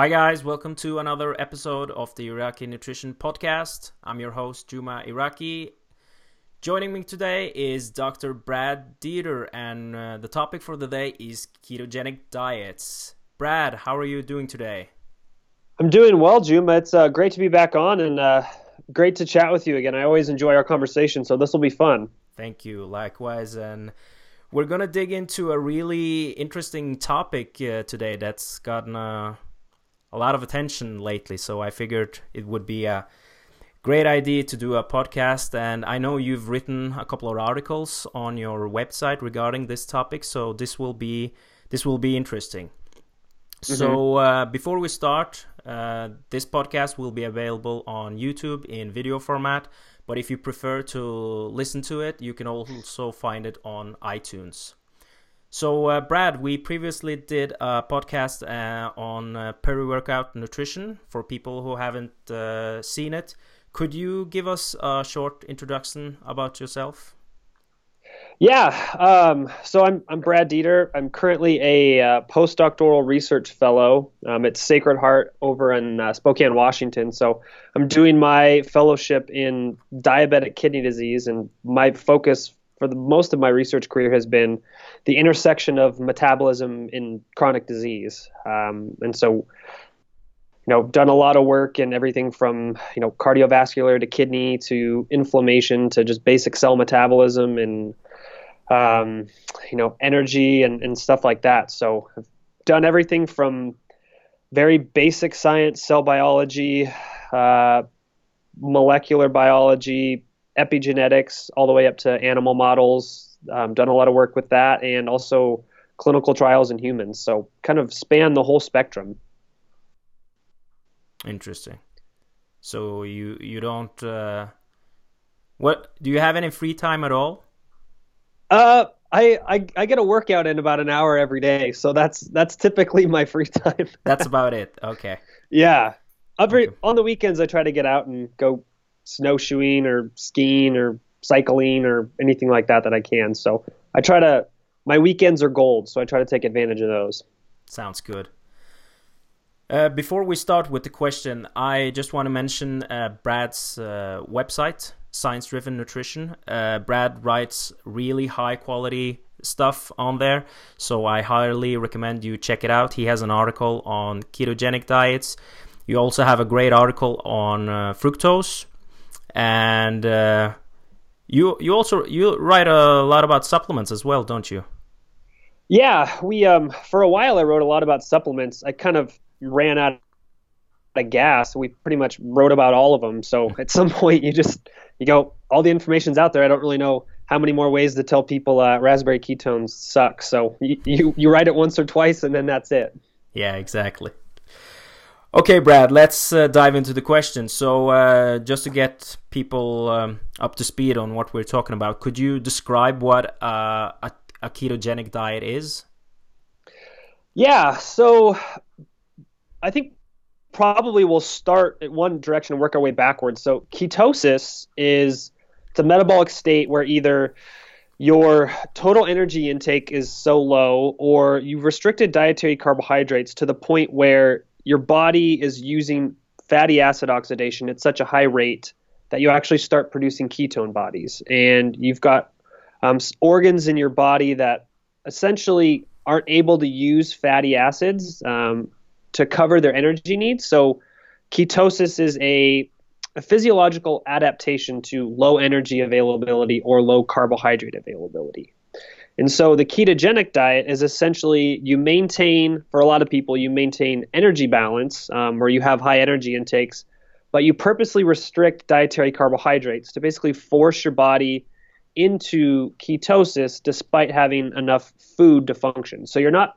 Hi, guys, welcome to another episode of the Iraki Nutrition Podcast. I'm your host, Juma Iraki. Joining me today is Dr. Brad Dieter, and uh, the topic for the day is ketogenic diets. Brad, how are you doing today? I'm doing well, Juma. It's uh, great to be back on and uh, great to chat with you again. I always enjoy our conversation, so this will be fun. Thank you. Likewise. And we're going to dig into a really interesting topic uh, today that's gotten a a lot of attention lately. So I figured it would be a great idea to do a podcast. And I know you've written a couple of articles on your website regarding this topic. So this will be this will be interesting. Mm-hmm. So uh, before we start, uh, this podcast will be available on YouTube in video format. But if you prefer to listen to it, you can also find it on iTunes. So, uh, Brad, we previously did a podcast uh, on uh, peri workout nutrition for people who haven't uh, seen it. Could you give us a short introduction about yourself? Yeah, um, so I'm, I'm Brad Dieter. I'm currently a uh, postdoctoral research fellow um, at Sacred Heart over in uh, Spokane, Washington. So I'm doing my fellowship in diabetic kidney disease, and my focus for the most of my research career has been the intersection of metabolism in chronic disease. Um, and so, you know, done a lot of work in everything from you know cardiovascular to kidney to inflammation to just basic cell metabolism and um, you know energy and, and stuff like that. So I've done everything from very basic science, cell biology, uh, molecular biology, epigenetics all the way up to animal models. Um, done a lot of work with that, and also clinical trials in humans. So kind of span the whole spectrum. Interesting. So you you don't uh, what do you have any free time at all? Uh, I, I I get a workout in about an hour every day, so that's that's typically my free time. that's about it. Okay. Yeah. Every okay. on the weekends I try to get out and go snowshoeing or skiing or cycling or anything like that that I can. So I try to, my weekends are gold, so I try to take advantage of those. Sounds good. Uh, before we start with the question, I just want to mention uh, Brad's uh, website, Science Driven Nutrition. Uh, Brad writes really high quality stuff on there, so I highly recommend you check it out. He has an article on ketogenic diets. You also have a great article on uh, fructose, and uh, you you also you write a lot about supplements as well, don't you? Yeah, we um for a while I wrote a lot about supplements. I kind of ran out of gas. We pretty much wrote about all of them. So at some point you just you go all the information's out there. I don't really know how many more ways to tell people uh, raspberry ketones suck. So you, you you write it once or twice and then that's it. Yeah, exactly. Okay, Brad, let's uh, dive into the question. So, uh, just to get people um, up to speed on what we're talking about, could you describe what uh, a, a, ketogenic diet is? Yeah, so I think probably we'll start at one direction and work our way backwards. So, ketosis is it's a metabolic state where either your total energy intake is so low or you've restricted dietary carbohydrates to the point where your body is using fatty acid oxidation at such a high rate that you actually start producing ketone bodies. And you've got um, organs in your body that essentially aren't able to use fatty acids um, to cover their energy needs. So, ketosis is a, a physiological adaptation to low energy availability or low carbohydrate availability. And so the ketogenic diet is essentially you maintain, for a lot of people, you maintain energy balance um, where you have high energy intakes, but you purposely restrict dietary carbohydrates to basically force your body into ketosis despite having enough food to function. So you're not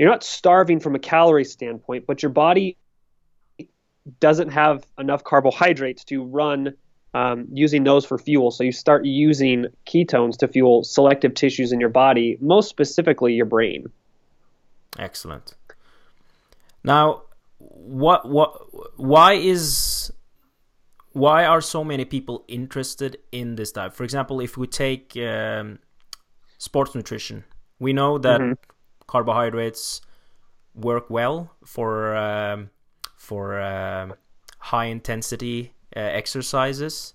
you're not starving from a calorie standpoint, but your body doesn't have enough carbohydrates to run um, using those for fuel. So you start using ketones to fuel selective tissues in your body, most specifically your brain. Excellent. Now, what what why is why are so many people interested in this diet? For example, if we take um, sports nutrition, we know that mm-hmm. Carbohydrates work well for um, for uh, high intensity uh, exercises.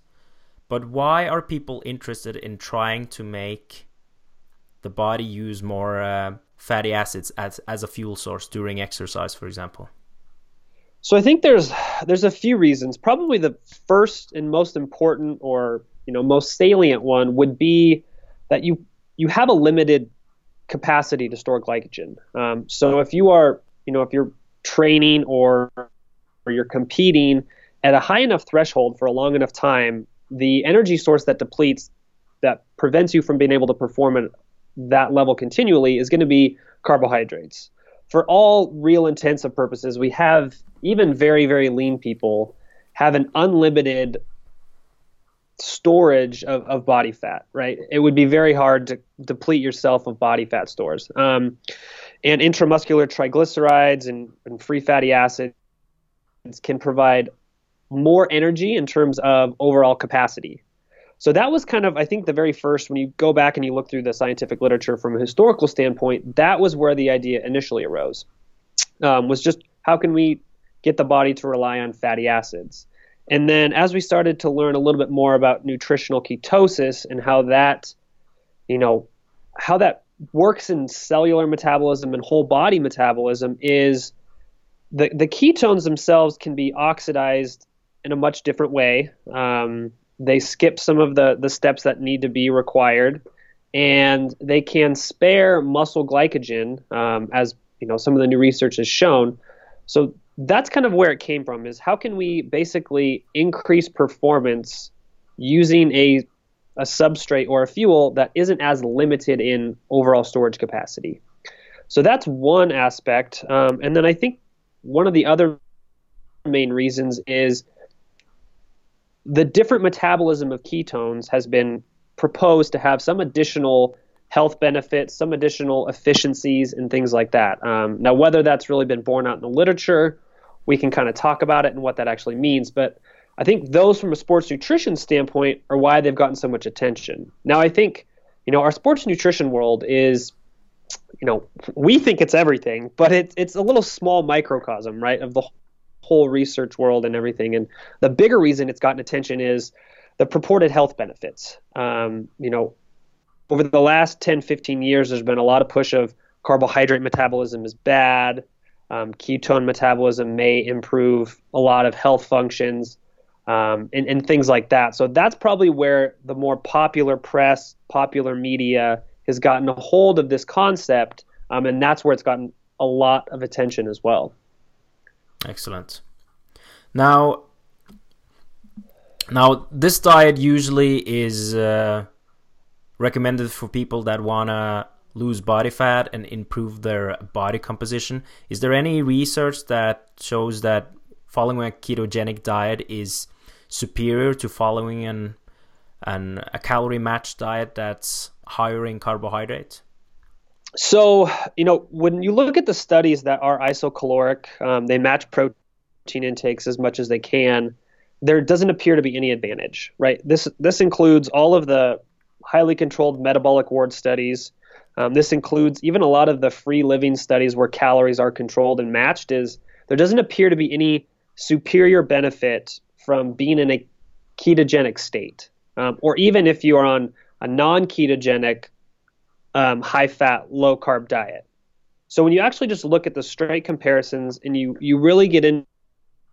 But why are people interested in trying to make the body use more uh, fatty acids as as a fuel source during exercise, for example? So I think there's there's a few reasons. Probably the first and most important, or you know, most salient one would be that you you have a limited capacity to store glycogen. Um, so if you are, you know, if you're training or or you're competing at a high enough threshold for a long enough time, the energy source that depletes that prevents you from being able to perform at that level continually is going to be carbohydrates. For all real intents and purposes, we have even very, very lean people have an unlimited storage of, of body fat, right? It would be very hard to deplete yourself of body fat stores. Um, and intramuscular triglycerides and, and free fatty acids can provide more energy in terms of overall capacity. So that was kind of, I think, the very first, when you go back and you look through the scientific literature from a historical standpoint, that was where the idea initially arose. Um, was just how can we get the body to rely on fatty acids. And then as we started to learn a little bit more about nutritional ketosis and how that, you know, how that works in cellular metabolism and whole body metabolism is the, the ketones themselves can be oxidized in a much different way. Um, they skip some of the, the steps that need to be required, and they can spare muscle glycogen, um, as you know some of the new research has shown. So that's kind of where it came from is how can we basically increase performance using a a substrate or a fuel that isn't as limited in overall storage capacity. So that's one aspect. Um, and then I think one of the other main reasons is the different metabolism of ketones has been proposed to have some additional health benefits, some additional efficiencies, and things like that. Um, now, whether that's really been borne out in the literature we can kind of talk about it and what that actually means. But I think those from a sports nutrition standpoint are why they've gotten so much attention. Now, I think, you know, our sports nutrition world is, you know, we think it's everything, but it's it's a little small microcosm, right, of the whole research world and everything. And the bigger reason it's gotten attention is the purported health benefits. Um, you know, over the last 10, 15 years, there's been a lot of push of carbohydrate metabolism is bad um, ketone metabolism may improve a lot of health functions um, and, and, things like that. So that's probably where the more popular press, popular media has gotten a hold of this concept, um, and that's where it's gotten a lot of attention as well. Excellent. Now, now this diet usually is uh, recommended for people that wanna lose body fat and improve their body composition. Is there any research that shows that following a ketogenic diet is superior to following an an a calorie matched diet that's higher in carbohydrates? So, you know, when you look at the studies that are isocaloric, um, they match protein intakes as much as they can. There doesn't appear to be any advantage, right? This this includes all of the highly controlled metabolic ward studies, um, this includes even a lot of the free living studies where calories are controlled and matched. Is there doesn't appear to be any superior benefit from being in a ketogenic state, um, or even if you are on a non-ketogenic, um, high-fat, low-carb diet. So when you actually just look at the straight comparisons and you you really get in,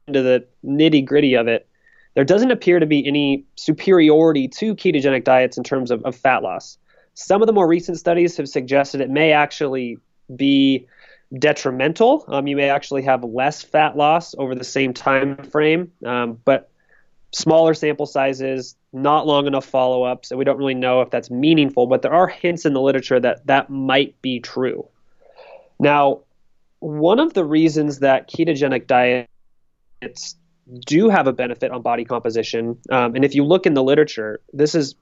into the nitty-gritty of it, there doesn't appear to be any superiority to ketogenic diets in terms of, of fat loss. Some of the more recent studies have suggested it may actually be detrimental. Um, you may actually have less fat loss over the same time frame, um, but smaller sample sizes, not long enough follow ups, and we don't really know if that's meaningful. But there are hints in the literature that that might be true. Now, one of the reasons that ketogenic diets do have a benefit on body composition, um, and if you look in the literature, this is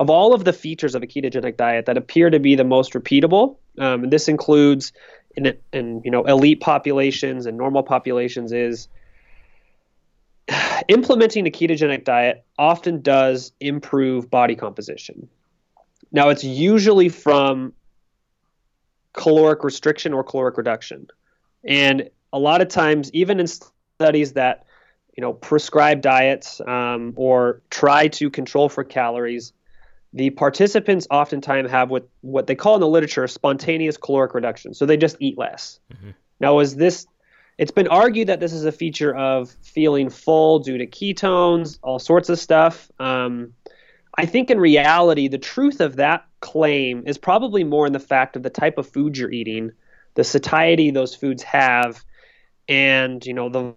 of all of the features of a ketogenic diet that appear to be the most repeatable, um, and this includes in, in you know elite populations and normal populations, is implementing a ketogenic diet often does improve body composition. Now, it's usually from caloric restriction or caloric reduction. And a lot of times, even in studies that you know prescribe diets um, or try to control for calories, the participants oftentimes have what what they call in the literature spontaneous caloric reduction. So they just eat less. Mm-hmm. Now, is this? It's been argued that this is a feature of feeling full due to ketones, all sorts of stuff. Um, I think in reality, the truth of that claim is probably more in the fact of the type of food you're eating, the satiety those foods have, and you know the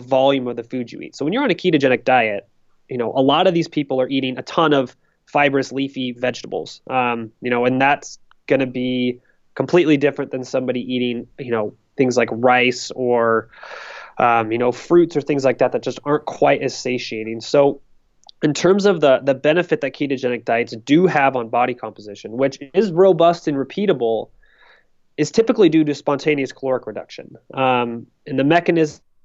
volume of the food you eat. So when you're on a ketogenic diet, you know a lot of these people are eating a ton of fibrous leafy vegetables, um, you know, and that's going to be completely different than somebody eating you know things like rice or um, you know fruits or things like that that just aren't quite as satiating. So in terms of the the benefit that ketogenic diets do have on body composition, which is robust and repeatable, is typically due to spontaneous caloric reduction. Um, and the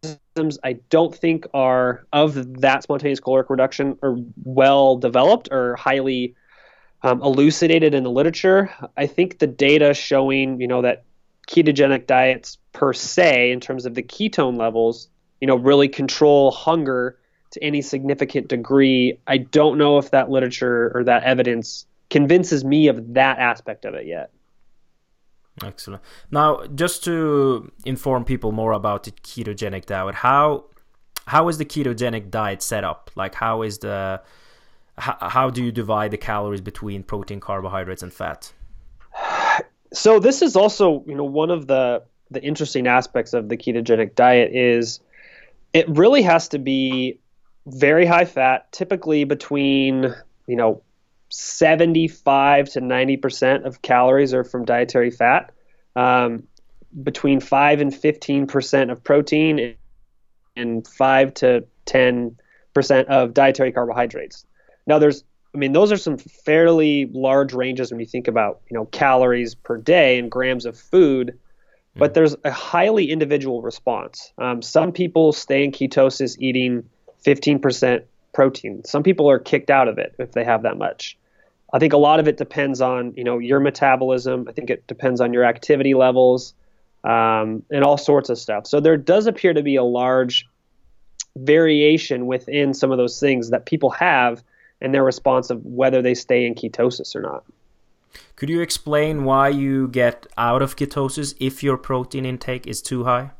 mechanisms I don't think are of that spontaneous caloric reduction are well developed or highly um, elucidated in the literature. I think the data showing, you know, that ketogenic diets per se, in terms of the ketone levels, you know, really control hunger to any significant degree. I don't know if that literature or that evidence convinces me of that aspect of it yet. Excellent. Now, just to inform people more about the ketogenic diet, how how is the ketogenic diet set up? Like, how is the how, how do you divide the calories between protein, carbohydrates, and fat? So this is also, you know, one of the the interesting aspects of the ketogenic diet is it really has to be very high fat, typically between, you know, 75 to 90% of calories are from dietary fat, um, between 5 and 15% of protein, and 5 to 10% of dietary carbohydrates. Now, there's, I mean, those are some fairly large ranges when you think about, you know, calories per day and grams of food, but mm. there's a highly individual response. Um, some people stay in ketosis eating 15% protein. Some people are kicked out of it if they have that much. I think a lot of it depends on you know your metabolism. I think it depends on your activity levels um, and all sorts of stuff. So there does appear to be a large variation within some of those things that people have and their response of whether they stay in ketosis or not. Could you explain why you get out of ketosis if your protein intake is too high?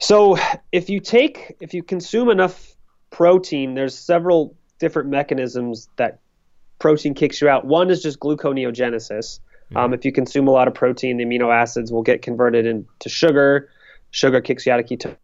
So if you take if you consume enough protein, there's several different mechanisms that protein kicks you out. One is just gluconeogenesis. Mm-hmm. Um, if you consume a lot of protein, the amino acids will get converted into sugar. Sugar kicks you out of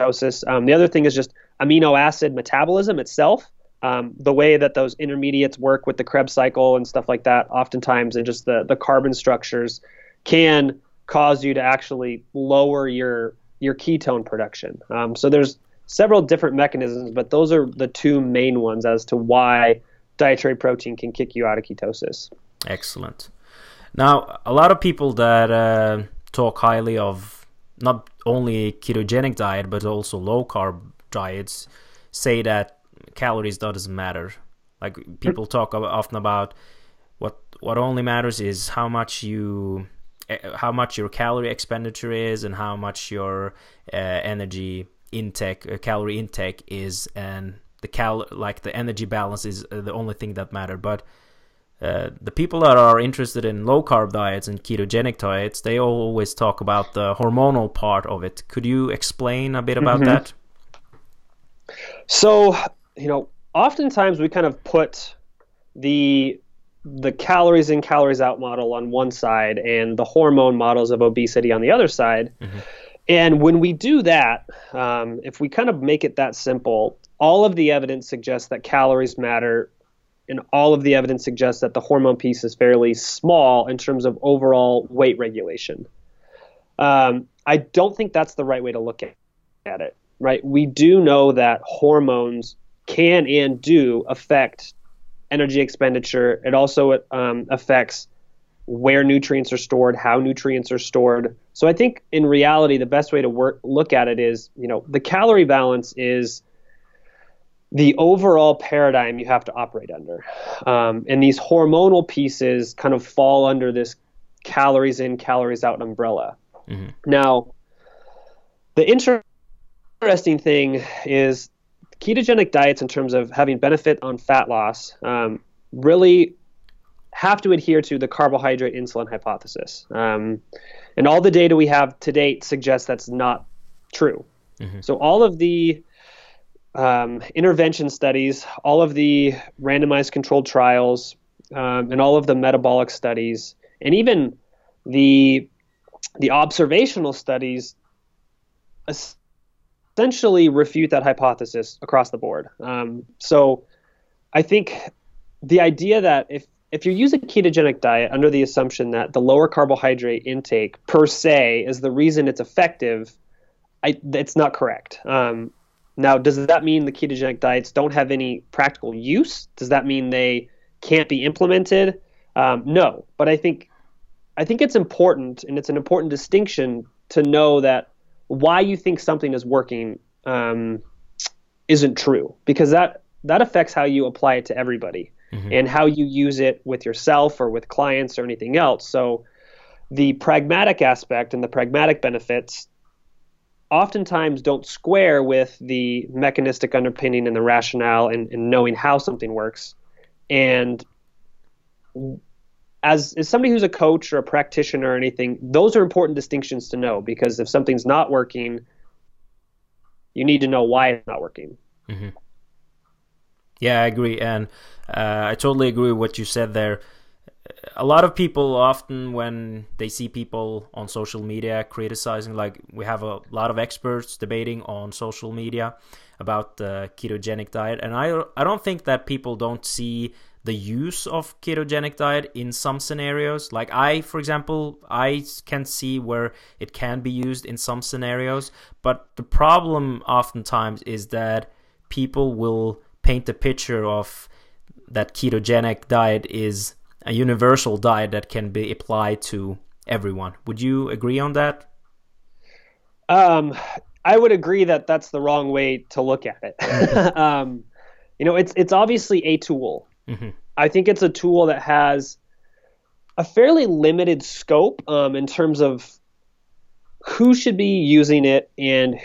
ketosis. Um, the other thing is just amino acid metabolism itself. Um, the way that those intermediates work with the Krebs cycle and stuff like that, oftentimes, and just the, the carbon structures can cause you to actually lower your your ketone production. Um, so there's several different mechanisms, but those are the two main ones as to why dietary protein can kick you out of ketosis. Excellent. Now, a lot of people that uh, talk highly of not only ketogenic diet but also low carb diets say that calories doesn't matter. Like people talk often about what what only matters is how much you Eh, how much your calorie expenditure is and how much your uh, energy intake uh, calorie intake is and the cal like the energy balance is uh, the only thing that matter but uh, the people that are interested in low carb diets and ketogenic diets they always talk about the hormonal part of it could you explain a bit about mm-hmm. that so you know oftentimes we kind of put the the calories in calories out model on one side and the hormone models of obesity on the other side mm-hmm. and when we do that um, if we kind of make it that simple all of the evidence suggests that calories matter and all of the evidence suggests that the hormone piece is fairly small in terms of overall weight regulation um, i don't think that's the right way to look at it right we do know that hormones can and do affect energy expenditure. It also um, affects where nutrients are stored, how nutrients are stored. So I think in reality, the best way to work look at it is, you know, the calorie balance is the overall paradigm you have to operate under, um, and these hormonal pieces kind of fall under this calories in, calories out umbrella. Mm-hmm. Now, the interesting thing is ketogenic diets, in terms of having benefit on fat loss, um, really have to adhere to the carbohydrate insulin hypothesis. Um, and all the data we have to date suggests that's not true. Mm-hmm. So all of the um, intervention studies, all of the randomized controlled trials, um, and all of the metabolic studies, and even the the observational studies essentially refute that hypothesis across the board. Um, so I think the idea that if if you use a ketogenic diet under the assumption that the lower carbohydrate intake per se is the reason it's effective, I, it's not correct. Um, now, does that mean the ketogenic diets don't have any practical use? Does that mean they can't be implemented? Um, no, but I think I think it's important, and it's an important distinction to know that why you think something is working um, isn't true, because that that affects how you apply it to everybody mm-hmm. and how you use it with yourself or with clients or anything else. So the pragmatic aspect and the pragmatic benefits oftentimes don't square with the mechanistic underpinning and the rationale and, and knowing how something works. And as, as somebody who's a coach or a practitioner or anything, those are important distinctions to know because if something's not working, you need to know why it's not working. Mm-hmm. Yeah, I agree, and uh, I totally agree with what you said there. A lot of people often, when they see people on social media criticizing, like we have a lot of experts debating on social media about the ketogenic diet, and I I don't think that people don't see the use of ketogenic diet in some scenarios. Like i for example i can see where it can be used in some scenarios. But the problem oftentimes is that people will paint a picture of that ketogenic diet is a universal diet that can be applied to everyone. Would you agree on that? Um, I would agree that that's the wrong way to look at it. Mm-hmm. um, you know, it's it's obviously a tool. Mm-hmm. I think it's a tool that has a fairly limited scope um, in terms of who should be using it and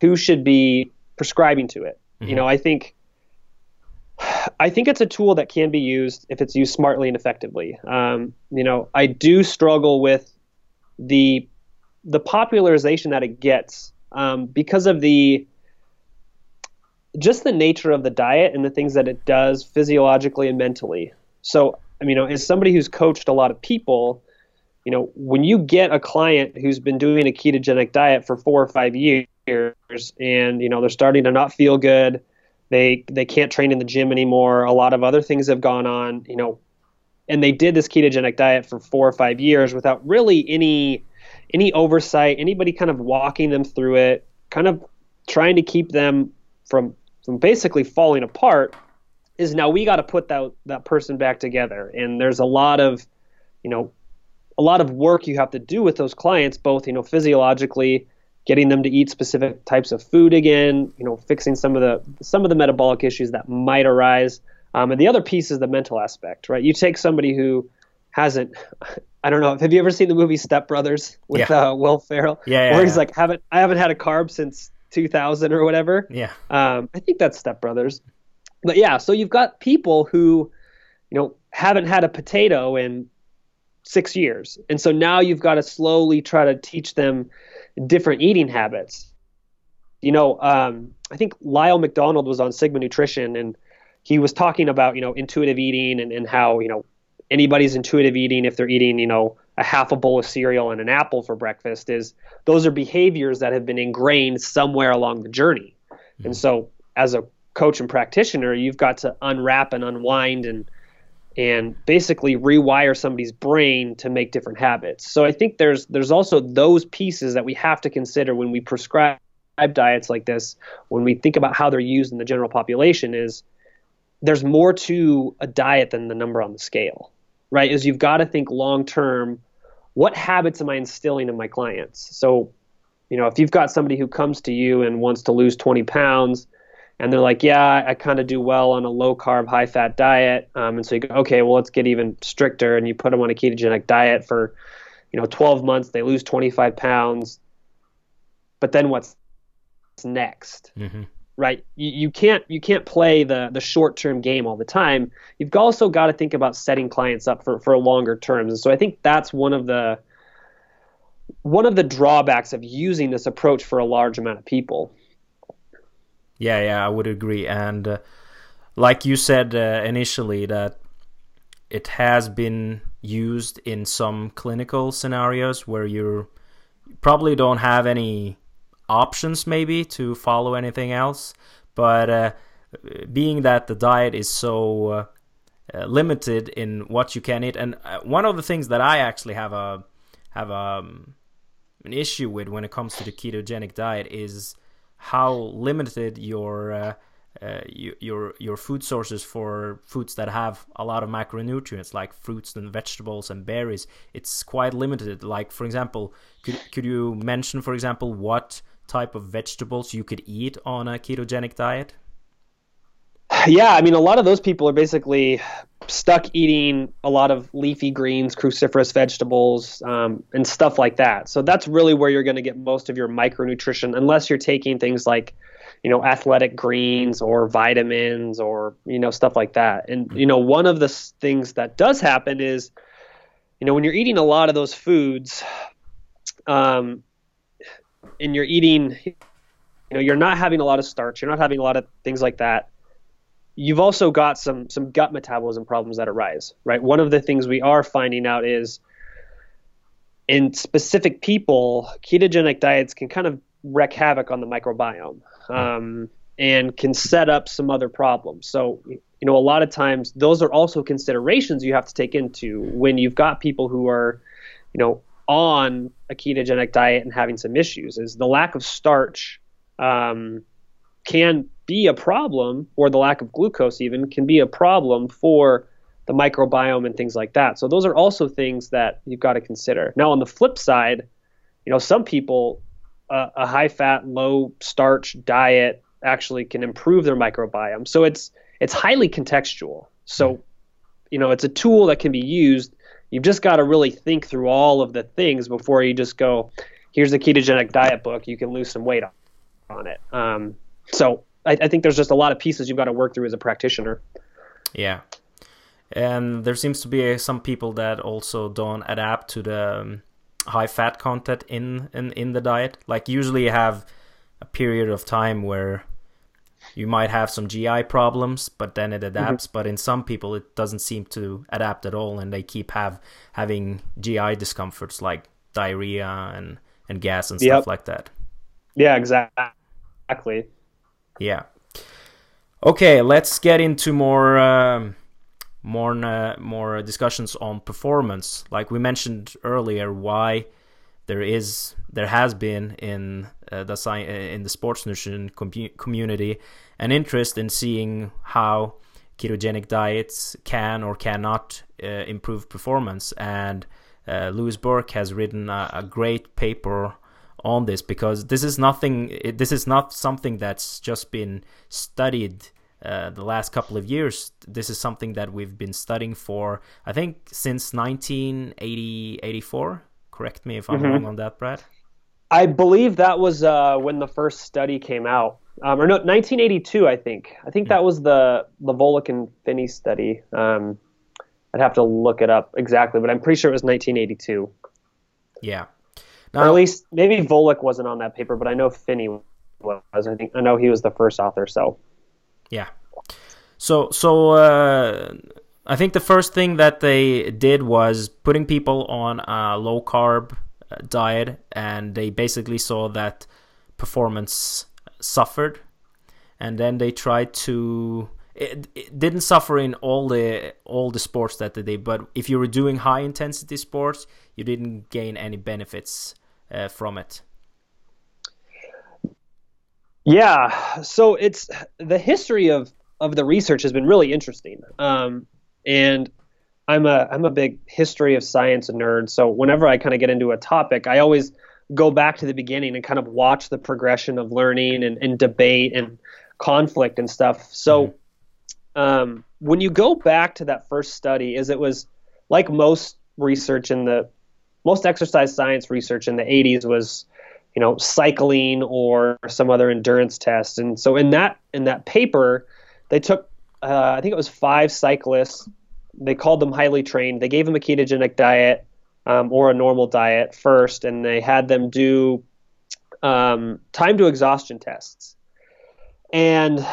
who should be prescribing to it. Mm-hmm. You know, I think I think it's a tool that can be used if it's used smartly and effectively. Um, you know, I do struggle with the the popularization that it gets um, because of the just the nature of the diet and the things that it does physiologically and mentally. So, I mean, you know, as somebody who's coached a lot of people, you know, when you get a client who's been doing a ketogenic diet for four or five years and, you know, they're starting to not feel good, they they can't train in the gym anymore. A lot of other things have gone on, you know, and they did this ketogenic diet for four or five years without really any any oversight, anybody kind of walking them through it, kind of trying to keep them from from basically falling apart. Is now we got to put that that person back together, and there's a lot of, you know, a lot of work you have to do with those clients, both you know physiologically getting them to eat specific types of food again, you know, fixing some of the some of the metabolic issues that might arise. Um, and the other piece is the mental aspect, right? You take somebody who hasn't, I don't know, have you ever seen the movie Step Brothers with yeah. uh, Will Ferrell? Yeah, yeah Where he's yeah. like, haven't I haven't had a carb since 2000 or whatever. Yeah. Um, I think that's Step Brothers. But yeah, so you've got people who, you know, haven't had a potato in six years, and so now you've got to slowly try to teach them different eating habits. You know, um, I think Lyle McDonald was on Sigma Nutrition and he was talking about, you know, intuitive eating and, and how, you know, anybody's intuitive eating if they're eating, you know, a half a bowl of cereal and an apple for breakfast is those are behaviors that have been ingrained somewhere along the journey. Mm-hmm. And so as a coach and practitioner, you've got to unwrap and unwind and and basically rewire somebody's brain to make different habits. So I think there's there's also those pieces that we have to consider when we prescribe diets like this, when we think about how they're used in the general population is there's more to a diet than the number on the scale. right, is you've got to think long term. What habits am I instilling in my clients? So, you know, if you've got somebody who comes to you and wants to lose 20 pounds, and they're like, yeah, I kind of do well on a low carb, high fat diet. Um, and so you go, okay, well, let's get even stricter. And you put them on a ketogenic diet for, you know, 12 months. They lose 25 pounds. But then what's next? Mm-hmm. Right? You, you can't you can't play the the short term game all the time. You've also got to think about setting clients up for for longer terms. And so I think that's one of the one of the drawbacks of using this approach for a large amount of people yeah, yeah, I would agree. And uh, like you said uh, initially, that it has been used in some clinical scenarios where you probably don't have any options, maybe, to follow anything else. But uh, being that the diet is so uh, uh, limited in what you can eat, and uh, one of the things that I actually have a have a, um, an issue with when it comes to the ketogenic diet is how limited your uh, uh, your your food sources for foods that have a lot of macronutrients like fruits and vegetables and berries. It's quite limited. Like for example could could you mention for example what type of vegetables you could eat on a ketogenic diet yeah i mean a lot of those people are basically stuck eating a lot of leafy greens, cruciferous vegetables, um, and stuff like that. So that's really where you're going to get most of your micronutrition, unless you're taking things like, you know, athletic greens or vitamins or you know stuff like that. And you know, one of the things that does happen is, you know, when you're eating a lot of those foods, um, and you're eating, you know, you're not having a lot of starch, you're not having a lot of things like that you've also got some some gut metabolism problems that arise, right? One of the things we are finding out is in specific people, ketogenic diets can kind of wreak havoc on the microbiome um, and can set up some other problems. So, you know, a lot of times those are also considerations you have to take into when you've got people who are, you know, on a ketogenic diet and having some issues. Is the lack of starch um, can be a problem, or the lack of glucose even can be a problem for the microbiome and things like that. So those are also things that you've got to consider. Now on the flip side, you know, some people uh, a high fat, low starch diet actually can improve their microbiome. So it's it's highly contextual. So you know, it's a tool that can be used. You've just got to really think through all of the things before you just go, here's the ketogenic diet book. You can lose some weight on it. Um, so I, I think there's just a lot of pieces you've got to work through as a practitioner. Yeah, and there seems to be some people that also don't adapt to the um, high fat content in, in in the diet. Like usually you have a period of time where you might have some GI problems, but then it adapts. Mm-hmm. But in some people, it doesn't seem to adapt at all, and they keep have having GI discomforts like diarrhea and and gas and stuff yep. like that. Yeah, exactly. Yeah. Okay, let's get into more um, more uh, more discussions on performance. Like we mentioned earlier, why there is there has been in uh, the sci- uh, in the sports nutrition com- community an interest in seeing how ketogenic diets can or cannot uh, improve performance. And uh, Louise Burke has written a, a great paper on this because this is nothing. This is not something that's just been studied uh, the last couple of years. This is something that we've been studying for, I think, since 1980, 84. Correct me if I'm mm-hmm. wrong on that, Brad. I believe that was uh, when the first study came out, um, or no, 1982. I think. I think mm that was the the Volek and Phinney study. Um, I'd have to look it up exactly, but I'm pretty sure it was 1982. Yeah. Now, or at least maybe Volek wasn't on that paper, but I know Phinney was. I think I know he was the first author. So yeah. So so uh, I think the first thing that they did was putting people on a low carb uh, diet, and they basically saw that performance suffered, and then they tried to. It, it, didn't suffer in all the all the sports that they did, but if you were doing high intensity sports, you didn't gain any benefits uh, from it. Yeah, so it's the history of of the research has been really interesting, um, and I'm a I'm a big history of science nerd. So whenever I kind of get into a topic, I always go back to the beginning and kind of watch the progression of learning and, and debate and conflict and stuff. So mm-hmm. Um, when you go back to that first study, is it was like most research in the most exercise science research in the 80s was you know cycling or some other endurance test. And so in that in that paper they took uh, i think it was five cyclists. They called them highly trained. They gave them a ketogenic diet um, or a normal diet first and they had them do um, time to exhaustion tests. And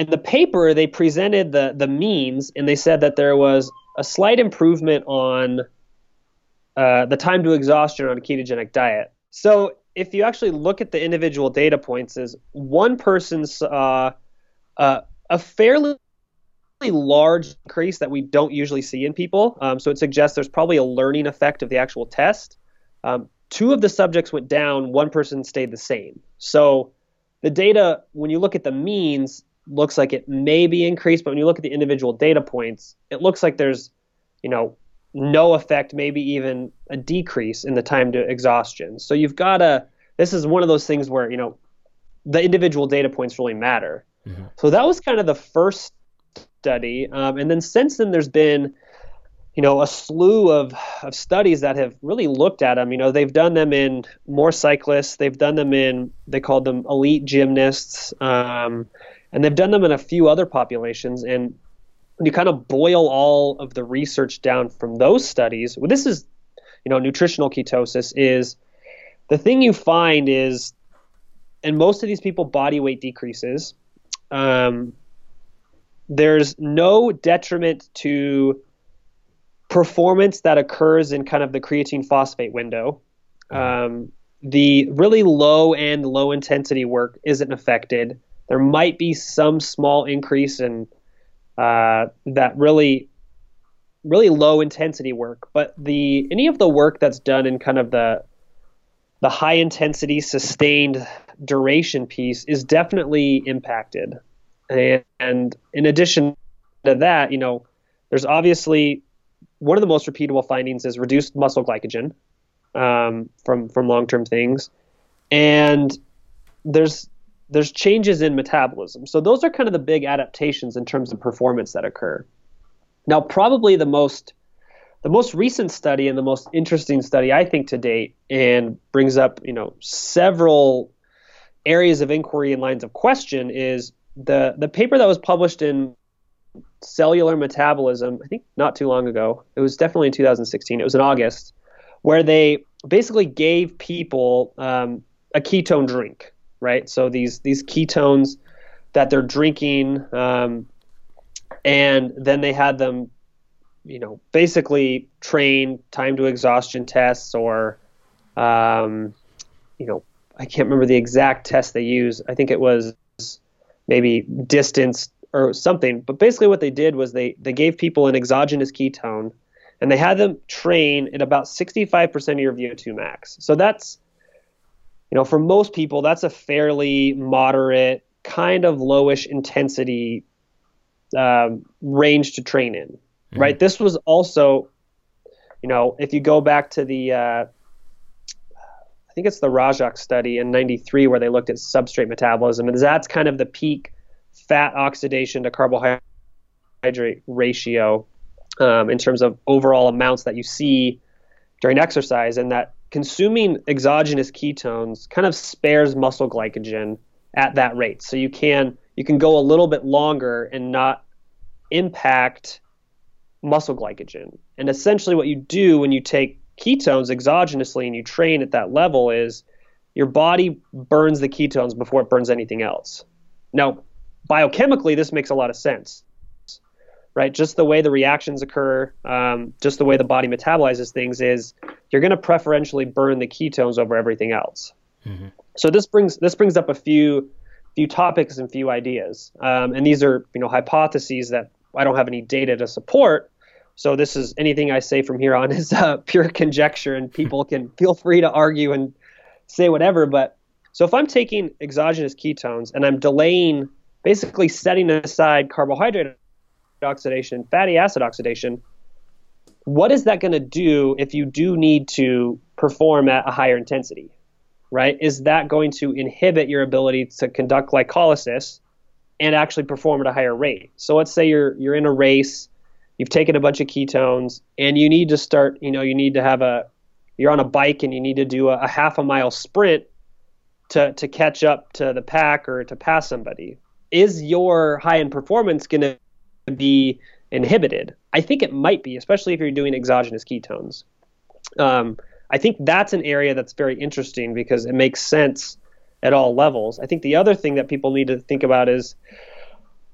in the paper they presented the the means and they said that there was a slight improvement on uh, the time to exhaustion on a ketogenic diet. So if you actually look at the individual data points, is one person saw uh, a fairly large increase that we don't usually see in people. Um, so it suggests there's probably a learning effect of the actual test. Um, two of the subjects went down, one person stayed the same. So the data, when you look at the means, looks like it may be increased, but when you look at the individual data points, it looks like there's, you know, no effect, maybe even a decrease in the time to exhaustion. So you've got to, this is one of those things where, you know, the individual data points really matter. Mm-hmm. So that was kind of the first study. Um, and then since then, there's been, you know, a slew of, of studies that have really looked at them. You know, they've done them in more cyclists, they've done them in, they called them elite gymnasts, um, and they've done them in a few other populations. And when you kind of boil all of the research down from those studies, well, this is, you know, nutritional ketosis is the thing you find is, and most of these people, body weight decreases. Um, there's no detriment to performance that occurs in kind of the creatine phosphate window. Um, the really low and low intensity work isn't affected. There might be some small increase in uh, that really really low intensity work but the any of the work that's done in kind of the the high intensity sustained duration piece is definitely impacted. And, and in addition to that you know there's obviously one of the most repeatable findings is reduced muscle glycogen um, from from long term things. And there's there's changes in metabolism. So those are kind of the big adaptations in terms of performance that occur. Now, probably the most the most recent study and the most interesting study I think to date, and brings up you know several areas of inquiry and lines of question, is the the paper that was published in Cellular Metabolism. I think not too long ago. It was definitely in 2016. It was in August, where they basically gave people um, a ketone drink right? So these these ketones that they're drinking, um, and then they had them, you know, basically train time to exhaustion tests or, um, you know, I can't remember the exact test they used. I think it was maybe distance or something. But basically, what they did was they they gave people an exogenous ketone, and they had them train at about 65% of your VO2 max. So that's you know, for most people, that's a fairly moderate, kind of lowish intensity um, range to train in, mm-hmm. right? This was also, you know, if you go back to the, uh, I think it's the Rajak study in '93 where they looked at substrate metabolism, and that's kind of the peak fat oxidation to carbohydrate ratio um, in terms of overall amounts that you see during exercise, and that consuming exogenous ketones kind of spares muscle glycogen at that rate. So you can you can go a little bit longer and not impact muscle glycogen. And essentially what you do when you take ketones exogenously and you train at that level is your body burns the ketones before it burns anything else. Now, biochemically this makes a lot of sense right? Just the way the reactions occur, um, just the way the body metabolizes things is you're going to preferentially burn the ketones over everything else. Mm-hmm. So this brings this brings up a few few topics and few ideas, um, and these are you know hypotheses that I don't have any data to support. So this is anything I say from here on is uh, pure conjecture, and people can feel free to argue and say whatever. But so if I'm taking exogenous ketones and I'm delaying, basically setting aside carbohydrate oxidation, fatty acid oxidation, what is that going to do if you do need to perform at a higher intensity? Right? Is that going to inhibit your ability to conduct glycolysis and actually perform at a higher rate? So let's say you're you're in a race, you've taken a bunch of ketones, and you need to start. You know, you need to have a you're on a bike and you need to do a, a half a mile sprint to to catch up to the pack or to pass somebody. Is your high end performance going to be inhibited? I think it might be, especially if you're doing exogenous ketones. Um, I think that's an area that's very interesting because it makes sense at all levels. I think the other thing that people need to think about is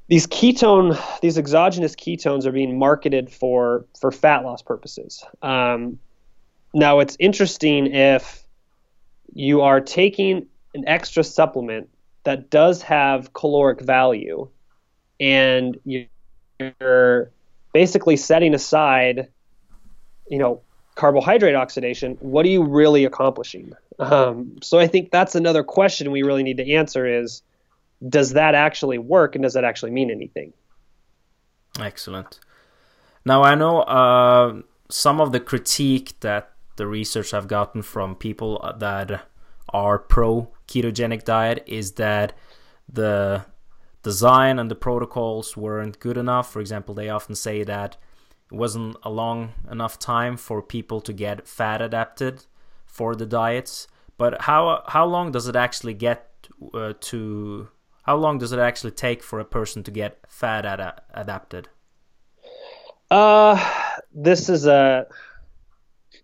these ketone, these exogenous ketones are being marketed for for fat loss purposes. Um, now, it's interesting if you are taking an extra supplement that does have caloric value, and you're basically setting aside, you know, carbohydrate oxidation, what are you really accomplishing? Um, so I think that's another question we really need to answer is does that actually work and does that actually mean anything? Excellent. Now I know uh, some of the critique that the research I've gotten from people that are pro ketogenic diet is that the design and the protocols weren't good enough. For example, they often say that it wasn't a long enough time for people to get fat adapted for the diets. But how how long does it actually get uh, to? How long does it actually take for a person to get fat ad- adapted? Uh, this is a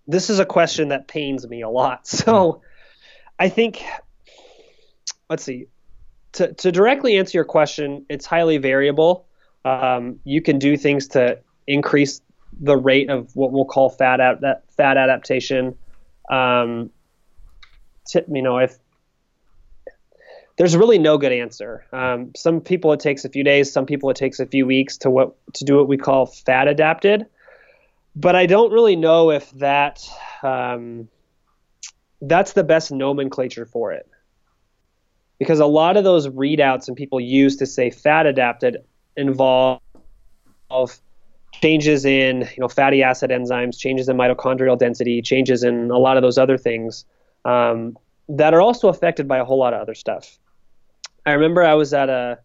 this is a question that pains me a lot. So, I think let's see. To to directly answer your question, it's highly variable. Um, you can do things to increase the rate of what we'll call fat ad- fat adaptation. Um, you know, if there's really no good answer. Um, some people it takes a few days, some people it takes a few weeks to what to do what we call fat adapted. But I don't really know if that um, that's the best nomenclature for it, because a lot of those readouts and people use to say fat adapted involve changes in you know fatty acid enzymes, changes in mitochondrial density, changes in a lot of those other things um, that are also affected by a whole lot of other stuff. I remember I was at a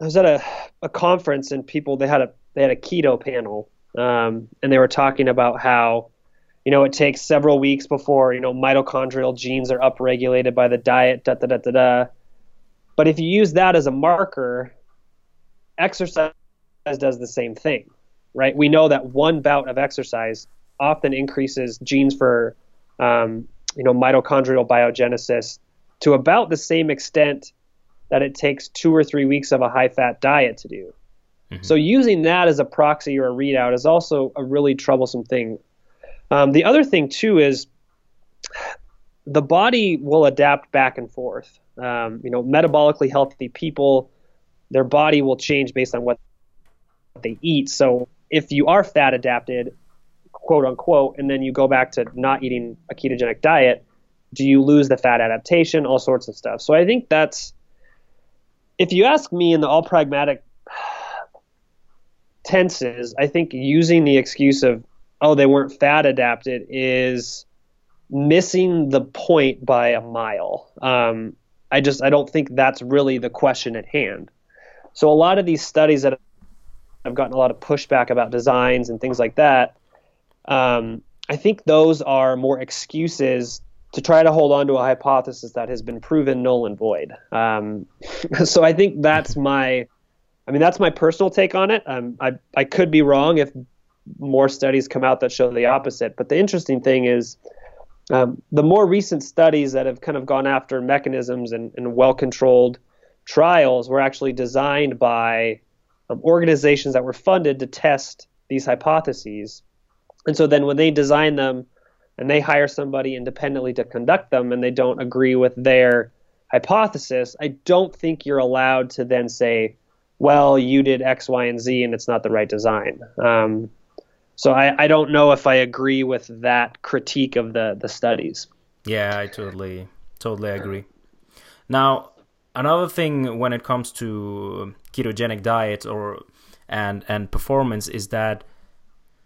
I was at a, a conference and people they had a they had a keto panel um, and they were talking about how you know it takes several weeks before you know mitochondrial genes are upregulated by the diet da da da da da. But if you use that as a marker, exercise does the same thing, right? We know that one bout of exercise often increases genes for um, you know mitochondrial biogenesis to about the same extent that it takes two or three weeks of a high fat diet to do. Mm-hmm. So using that as a proxy or a readout is also a really troublesome thing. Um, the other thing too is the body will adapt back and forth. Um, you know, metabolically healthy people, their body will change based on what they eat. So if you are fat adapted, quote unquote, and then you go back to not eating a ketogenic diet, do you lose the fat adaptation? All sorts of stuff. So I think that's, if you ask me in the all pragmatic tenses, I think using the excuse of, oh, they weren't fat adapted is missing the point by a mile. Um, I just I don't think that's really the question at hand. So a lot of these studies that I've gotten a lot of pushback about designs and things like that, um, I think those are more excuses to try to hold on to a hypothesis that has been proven null and void. Um, so I think that's my I mean, that's my personal take on it. Um, I I could be wrong if more studies come out that show the opposite. But the interesting thing is, um, the more recent studies that have kind of gone after mechanisms and, and well-controlled trials were actually designed by um, organizations that were funded to test these hypotheses. And so then when they design them and they hire somebody independently to conduct them and they don't agree with their hypothesis, I don't think you're allowed to then say, well, you did X, Y, and Z, and it's not the right design. Um, so I, I don't know if I agree with that critique of the the studies. Yeah, I totally totally agree. Now, another thing when it comes to ketogenic diet or and and performance is that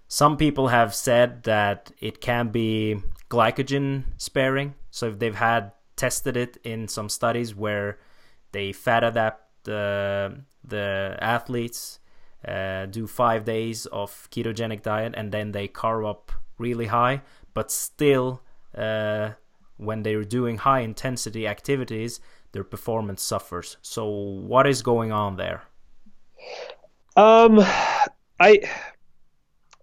some people have said that it can be glycogen sparing. So if they've had tested it in some studies where they fat adapt the uh, the athletes, uh, do five days of ketogenic diet, and then they carb up really high, but still, uh, when they're doing high intensity activities, their performance suffers. So what is going on there? Um, I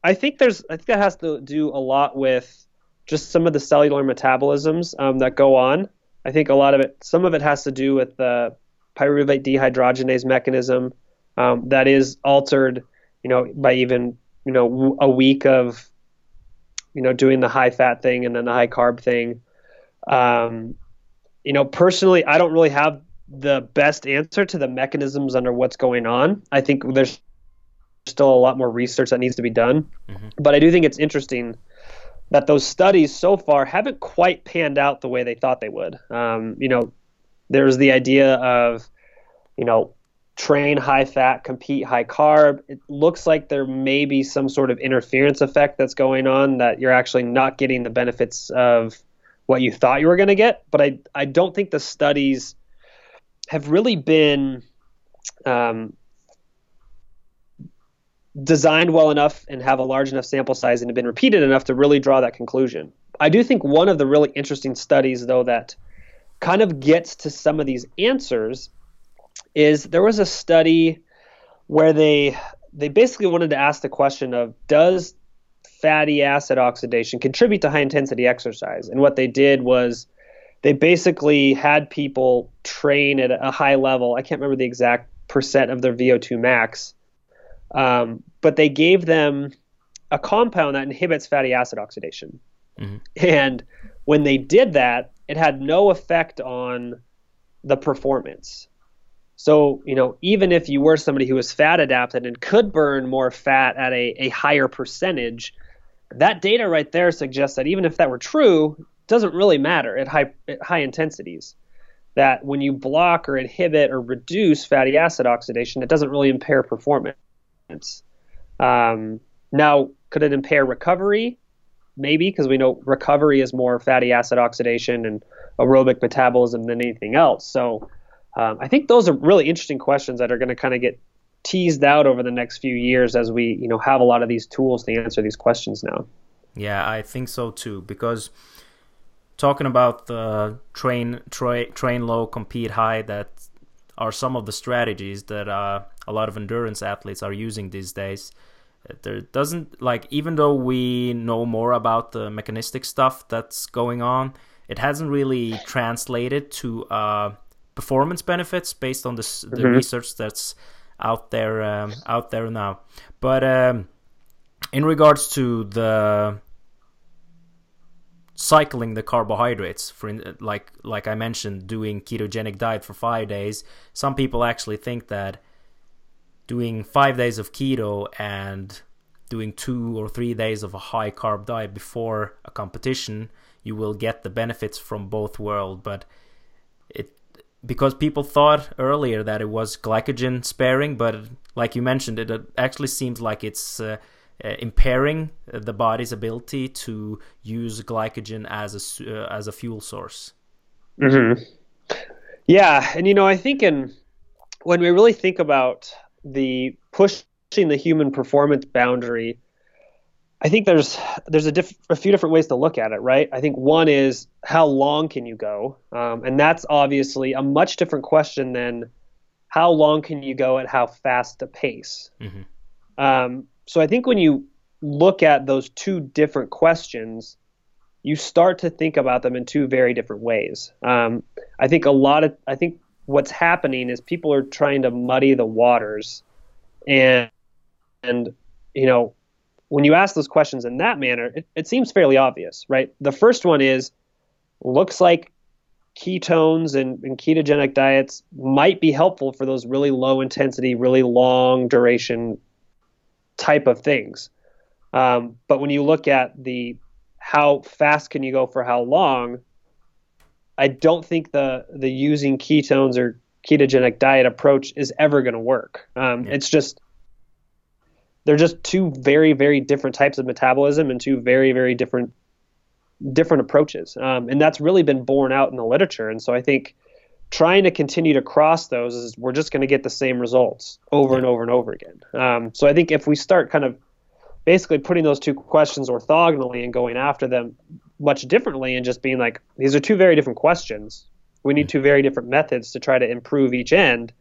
I think there's I think that has to do a lot with just some of the cellular metabolisms um, that go on. I think a lot of it, some of it has to do with the pyruvate dehydrogenase mechanism um, that is altered, you know, by even you know a week of you know doing the high fat thing and then the high carb thing. Um, you know, personally, I don't really have the best answer to the mechanisms under what's going on. I think there's still a lot more research that needs to be done, mm-hmm. but I do think it's interesting that those studies so far haven't quite panned out the way they thought they would. Um, you know, there's the idea of, you know, train high fat, compete high carb. It looks like there may be some sort of interference effect that's going on that you're actually not getting the benefits of what you thought you were going to get. But I, I don't think the studies have really been um, designed well enough and have a large enough sample size and have been repeated enough to really draw that conclusion. I do think one of the really interesting studies, though, that kind of gets to some of these answers is there was a study where they they basically wanted to ask the question of does fatty acid oxidation contribute to high intensity exercise? And what they did was they basically had people train at a high level. I can't remember the exact percent of their VO2 max, um, but they gave them a compound that inhibits fatty acid oxidation. Mm-hmm. And when they did that, it had no effect on the performance. So, you know, even if you were somebody who was fat adapted and could burn more fat at a, a higher percentage, that data right there suggests that even if that were true, it doesn't really matter at high at high intensities. That when you block or inhibit or reduce fatty acid oxidation, it doesn't really impair performance. Um, now, could it impair recovery? Maybe, because we know recovery is more fatty acid oxidation and aerobic metabolism than anything else. So, um, I think those are really interesting questions that are going to kind of get teased out over the next few years as we you know have a lot of these tools to answer these questions now. Yeah, I think so too because talking about the train tra- train low compete high that are some of the strategies that uh, a lot of endurance athletes are using these days there doesn't like even though we know more about the mechanistic stuff that's going on it hasn't really translated to uh, performance benefits based on the mm-hmm. research that's out there um, out there now. But um, in regards to the cycling the carbohydrates for like like I mentioned doing ketogenic diet for 5 days some people actually think that doing 5 days of keto and doing 2 or 3 days of a high carb diet before a competition you will get the benefits from both worlds but because people thought earlier that it was glycogen sparing, but like you mentioned, it actually seems like it's uh, uh, impairing the body's ability to use glycogen as a uh, as a fuel source. Mm-hmm. Yeah, and you know, I think in when we really think about the pushing the human performance boundary I think there's there's a, diff- a few different ways to look at it, right? I think one is how long can you go, um, and that's obviously a much different question than how long can you go at how fast a pace. Mm-hmm. Um, so I think when you look at those two different questions, you start to think about them in two very different ways. Um, I think a lot of I think what's happening is people are trying to muddy the waters, and and you know when you ask those questions in that manner, it, it seems fairly obvious, right? The first one is looks like ketones and, and, ketogenic diets might be helpful for those really low intensity, really long duration type of things. Um, but when you look at the how fast can you go for how long, I don't think the the using ketones or ketogenic diet approach is ever going to work. Um, yeah. It's just they're just two very very different types of metabolism and two very very different different approaches. Um, and that's really been borne out in the literature. And so i think trying to continue to cross those is we're just going to get the same results over and over and over again. Um, so i think if we start kind of basically putting those two questions orthogonally and going after them much differently and just being like these are two very different questions. We need two very different methods to try to improve each end.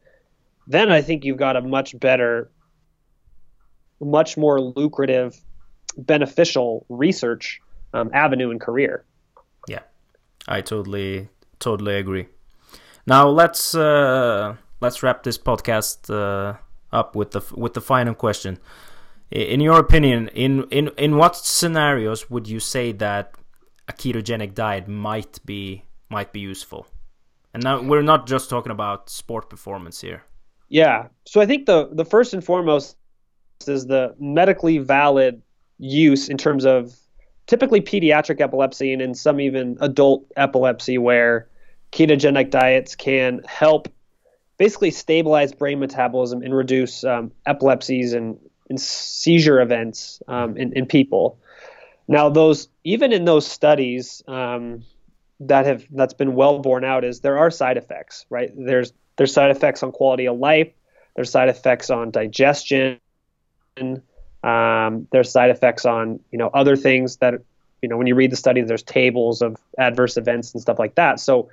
Then i think you've got a much better much more lucrative, beneficial research um, avenue and career. Yeah, I totally totally agree. Now let's uh, let's wrap this podcast uh, up with the with the final question. In your opinion, in in in what scenarios would you say that a ketogenic diet might be might be useful? And now we're not just talking about sport performance here. Yeah. So I think the the first and foremost is the medically valid use in terms of typically pediatric epilepsy and in some even adult epilepsy where ketogenic diets can help basically stabilize brain metabolism and reduce um, epilepsies and, and, seizure events um, in, in, people. Now, those even in those studies um, that have that's been well borne out is there are side effects, right? There's there's side effects on quality of life. There's side effects on digestion. Um, there's side effects on you know other things that you know when you read the studies, there's tables of adverse events and stuff like that. So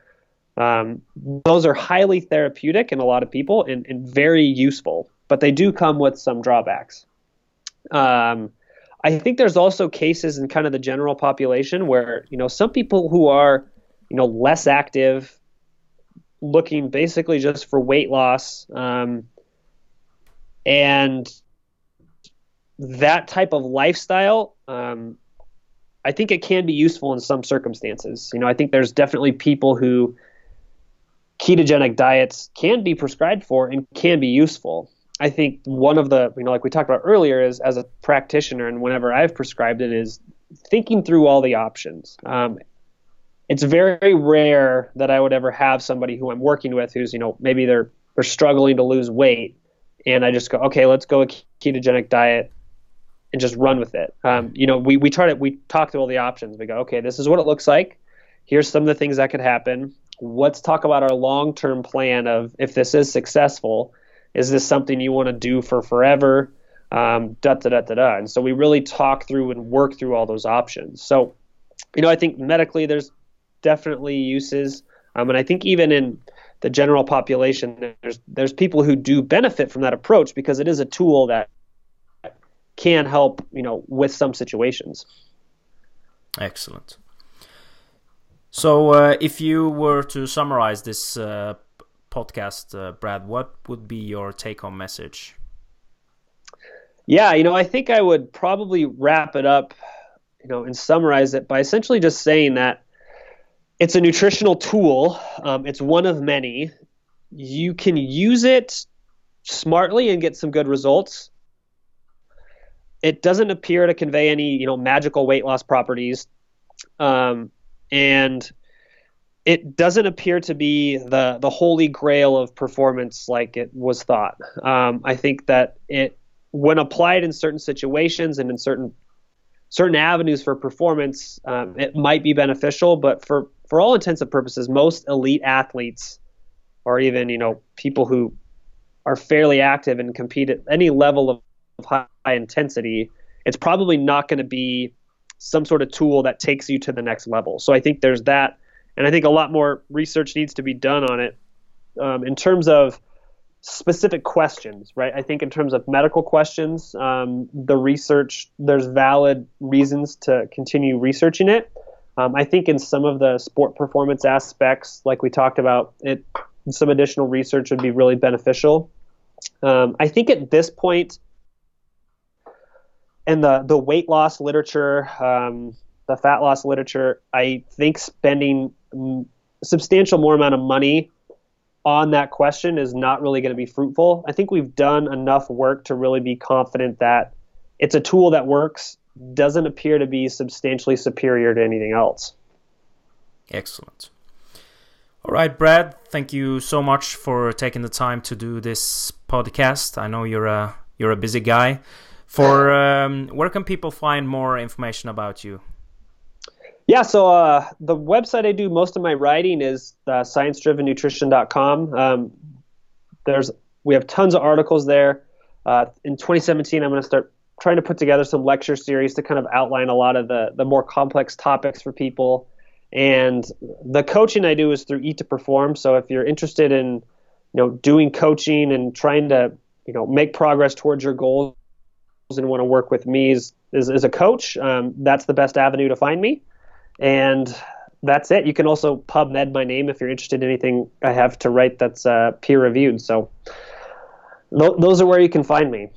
um, those are highly therapeutic in a lot of people and, and, very useful, but they do come with some drawbacks. Um, I think there's also cases in kind of the general population where you know some people who are you know less active, looking basically just for weight loss, um, and that type of lifestyle, um, I think it can be useful in some circumstances. You know, I think there's definitely people who ketogenic diets can be prescribed for and can be useful. I think one of the, you know, like we talked about earlier, is as a practitioner and whenever I've prescribed it, is thinking through all the options. Um, it's very rare that I would ever have somebody who I'm working with who's, you know, maybe they're they're struggling to lose weight, and I just go, okay, let's go a ketogenic diet and just run with it. Um, you know, we, we try to we talk through all the options. We go, okay, this is what it looks like. Here's some of the things that could happen. Let's talk about our long term plan of if this is successful, is this something you want to do for forever? Um, da da da da da. And so we really talk through and work through all those options. So, you know, I think medically there's definitely uses, um, and I think even in the general population, there's there's people who do benefit from that approach because it is a tool that can help, you know, with some situations. Excellent. So, uh, if you were to summarize this uh, podcast, uh, Brad, what would be your take-home message? Yeah, you know, I think I would probably wrap it up, you know, and summarize it by essentially just saying that it's a nutritional tool. Um, it's one of many. You can use it smartly and get some good results it doesn't appear to convey any you know magical weight loss properties, um, and it doesn't appear to be the the holy grail of performance like it was thought. Um, I think that it when applied in certain situations and in certain certain avenues for performance, um, it might be beneficial. But for for all intents and purposes, most elite athletes, or even you know people who are fairly active and compete at any level of high intensity, it's probably not going to be some sort of tool that takes you to the next level. So I think there's that, and I think a lot more research needs to be done on it um, in terms of specific questions, right? I think in terms of medical questions, um, the research there's valid reasons to continue researching it. Um, I think in some of the sport performance aspects, like we talked about, it some additional research would be really beneficial. Um, I think at this point, and the the weight loss literature, um, the fat loss literature, I think spending substantial more amount of money on that question is not really going to be fruitful. I think we've done enough work to really be confident that it's a tool that works, doesn't appear to be substantially superior to anything else. Excellent. All right, Brad, thank you so much for taking the time to do this podcast. I know you're a you're a busy guy For um, where can people find more information about you? Yeah, so uh, the website I do most of my writing is uh, sciencedrivennutrition.com. Um, there's we have tons of articles there. Uh, in 2017, I'm going to start trying to put together some lecture series to kind of outline a lot of the the more complex topics for people. And the coaching I do is through Eat to Perform. So if you're interested in, you know, doing coaching and trying to, you know, make progress towards your goals and want to work with me as, as, as a coach, um, that's the best avenue to find me. And that's it. You can also PubMed my name if you're interested in anything I have to write that's uh, peer reviewed. So th- those are where you can find me.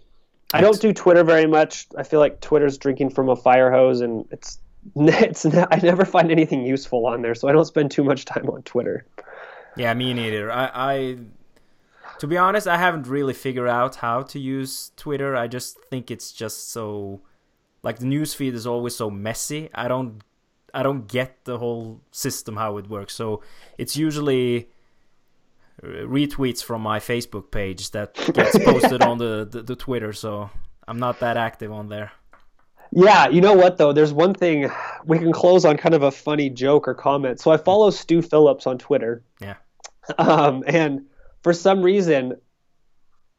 I don't do Twitter very much. I feel like Twitter's drinking from a fire hose, and it's it's I never find anything useful on there, so I don't spend too much time on Twitter. Yeah, me neither. I, I to be honest, I haven't really figured out how to use Twitter. I just think it's just so like the news feed is always so messy. I don't I don't get the whole system how it works. So it's usually retweets from my Facebook page that gets posted on the, the, the Twitter. So I'm not that active on there. Yeah, you know what though? There's one thing we can close on kind of a funny joke or comment. So I follow Stu Phillips on Twitter. Yeah. Um, and for some reason,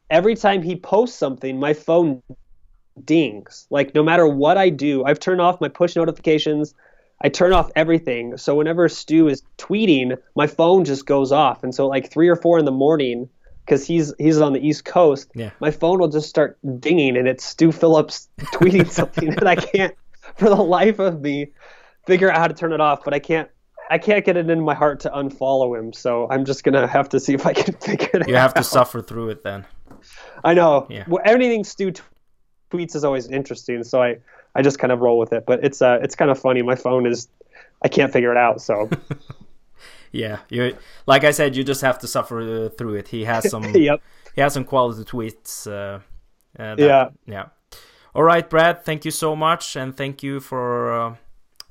every time he posts something, my phone dings. Like no matter what I do, I've turned off my push notifications. I turn off everything. So whenever Stu is tweeting, my phone just goes off. And so like three or four in the morning, because he's he's on the East Coast, yeah. my phone will just start dinging, and it's Stu Phillips tweeting something, and I can't, for the life of me, figure out how to turn it off. But I can't. I can't get it in my heart to unfollow him, so I'm just gonna have to see if I can figure it out. You have to suffer through it then. I know. Yeah. Well, anything Stu tweets is always interesting, so I I just kind of roll with it. But it's uh it's kind of funny. My phone is I can't figure it out. So yeah, you like I said, you just have to suffer uh, through it. He has some yep. he has some quality tweets. Uh, uh, that, yeah, yeah. All right, Brad. Thank you so much, and thank you for uh,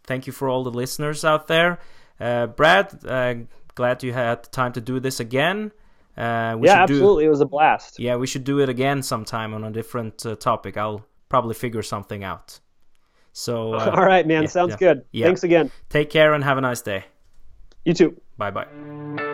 thank you for all the listeners out there. Uh, Brad, uh, glad you had time to do this again. Uh, yeah, absolutely. Do, it was a blast. Yeah, we should do it again sometime on a different topic. I'll probably figure something out. So, uh, all right, man. yeah, Sounds yeah, good. yeah. Thanks again. Take care and have a nice day. You too. Bye bye.